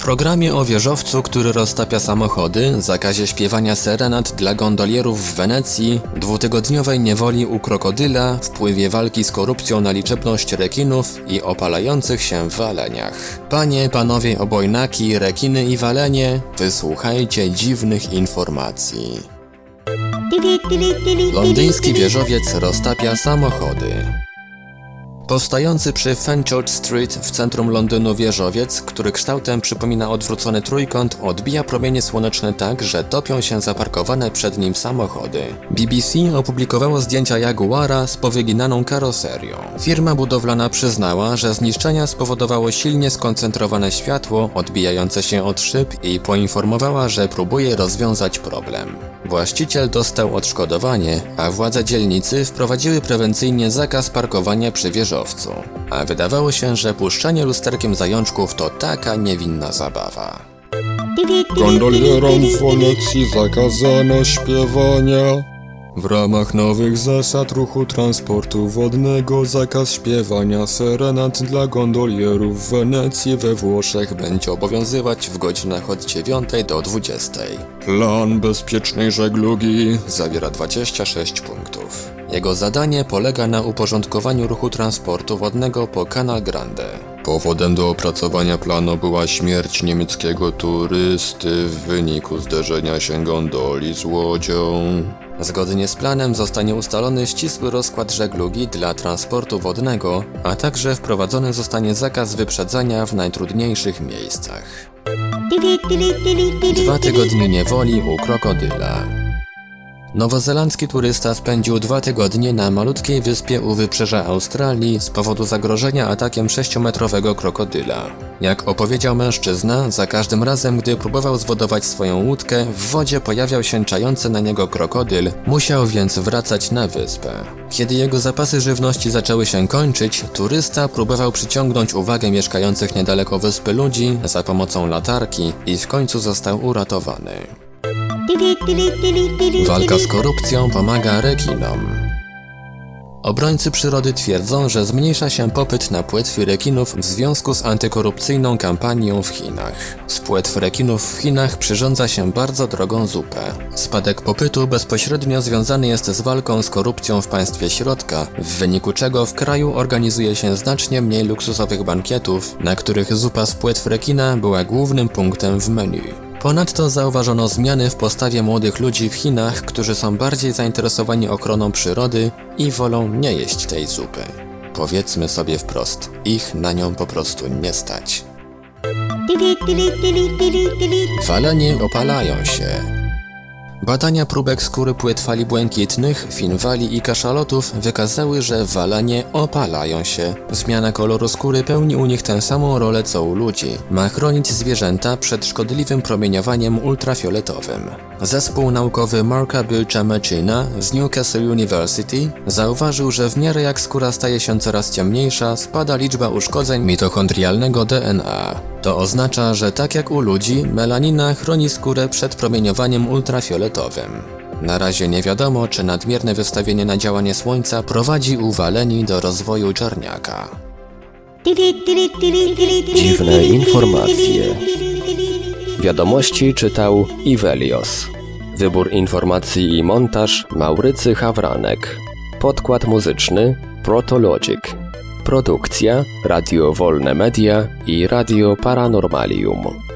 Programie o wieżowcu, który roztapia samochody, zakazie śpiewania serenad dla gondolierów w Wenecji, dwutygodniowej niewoli u krokodyla, wpływie walki z korupcją na liczebność rekinów i opalających się waleniach. Panie, panowie obojnaki, rekiny i walenie, wysłuchajcie dziwnych informacji. Londyński wieżowiec roztapia samochody. Powstający przy Fenchurch Street w centrum Londynu wieżowiec, który kształtem przypomina odwrócony trójkąt, odbija promienie słoneczne tak, że topią się zaparkowane przed nim samochody. BBC opublikowało zdjęcia Jaguara z powyginaną karoserią. Firma budowlana przyznała, że zniszczenia spowodowało silnie skoncentrowane światło odbijające się od szyb i poinformowała, że próbuje rozwiązać problem. Właściciel dostał odszkodowanie, a władze dzielnicy wprowadziły prewencyjnie zakaz parkowania przy wieżowcu. A wydawało się, że puszczanie lusterkiem zajączków to taka niewinna zabawa. Gondolierom w Wenecji zakazano śpiewania. W ramach nowych zasad ruchu transportu wodnego zakaz śpiewania serenad dla gondolierów w Wenecji we Włoszech Będzie obowiązywać w godzinach od 9 do 20. Plan bezpiecznej żeglugi Zawiera 26 punktów. Jego zadanie polega na uporządkowaniu ruchu transportu wodnego po Canal Grande. Powodem do opracowania planu była śmierć niemieckiego turysty w wyniku zderzenia się gondoli z łodzią. Zgodnie z planem zostanie ustalony ścisły rozkład żeglugi dla transportu wodnego, a także wprowadzony zostanie zakaz wyprzedzania w najtrudniejszych miejscach. Dwa tygodnie niewoli u krokodyla. Nowozelandzki turysta spędził dwa tygodnie na malutkiej wyspie u wybrzeża Australii z powodu zagrożenia atakiem 6-metrowego krokodyla. Jak opowiedział mężczyzna, za każdym razem, gdy próbował zwodować swoją łódkę, w wodzie pojawiał się czający na niego krokodyl, musiał więc wracać na wyspę. Kiedy jego zapasy żywności zaczęły się kończyć, turysta próbował przyciągnąć uwagę mieszkających niedaleko wyspy ludzi za pomocą latarki i w końcu został uratowany. Walka z korupcją pomaga rekinom. Obrońcy przyrody twierdzą, że zmniejsza się popyt na płetwy rekinów w związku z antykorupcyjną kampanią w Chinach. Z płetw rekinów w Chinach przyrządza się bardzo drogą zupę. Spadek popytu bezpośrednio związany jest z walką z korupcją w państwie środka, w wyniku czego w kraju organizuje się znacznie mniej luksusowych bankietów, na których zupa z płetw rekina była głównym punktem w menu. Ponadto zauważono zmiany w postawie młodych ludzi w Chinach, którzy są bardziej zainteresowani ochroną przyrody i wolą nie jeść tej zupy. Powiedzmy sobie wprost, ich na nią po prostu nie stać. Falenie opalają się. Badania próbek skóry płetwali błękitnych, finwali i kaszalotów wykazały, że walenie opalają się. Zmiana koloru skóry pełni u nich tę samą rolę co u ludzi. Ma chronić zwierzęta przed szkodliwym promieniowaniem ultrafioletowym. Zespół naukowy Marka Bilcha Machina z Newcastle University zauważył, że w miarę jak skóra staje się coraz ciemniejsza, spada liczba uszkodzeń mitochondrialnego DNA. To oznacza, że tak jak u ludzi, melanina chroni skórę przed promieniowaniem ultrafioletowym. Na razie nie wiadomo, czy nadmierne wystawienie na działanie słońca prowadzi u waleni do rozwoju czarniaka. Dziwne informacje. Wiadomości czytał Ivelios. Wybór informacji i montaż Maurycy Hawranek. Podkład muzyczny Protologic. Produkcja Radio Wolne Media i Radio Paranormalium.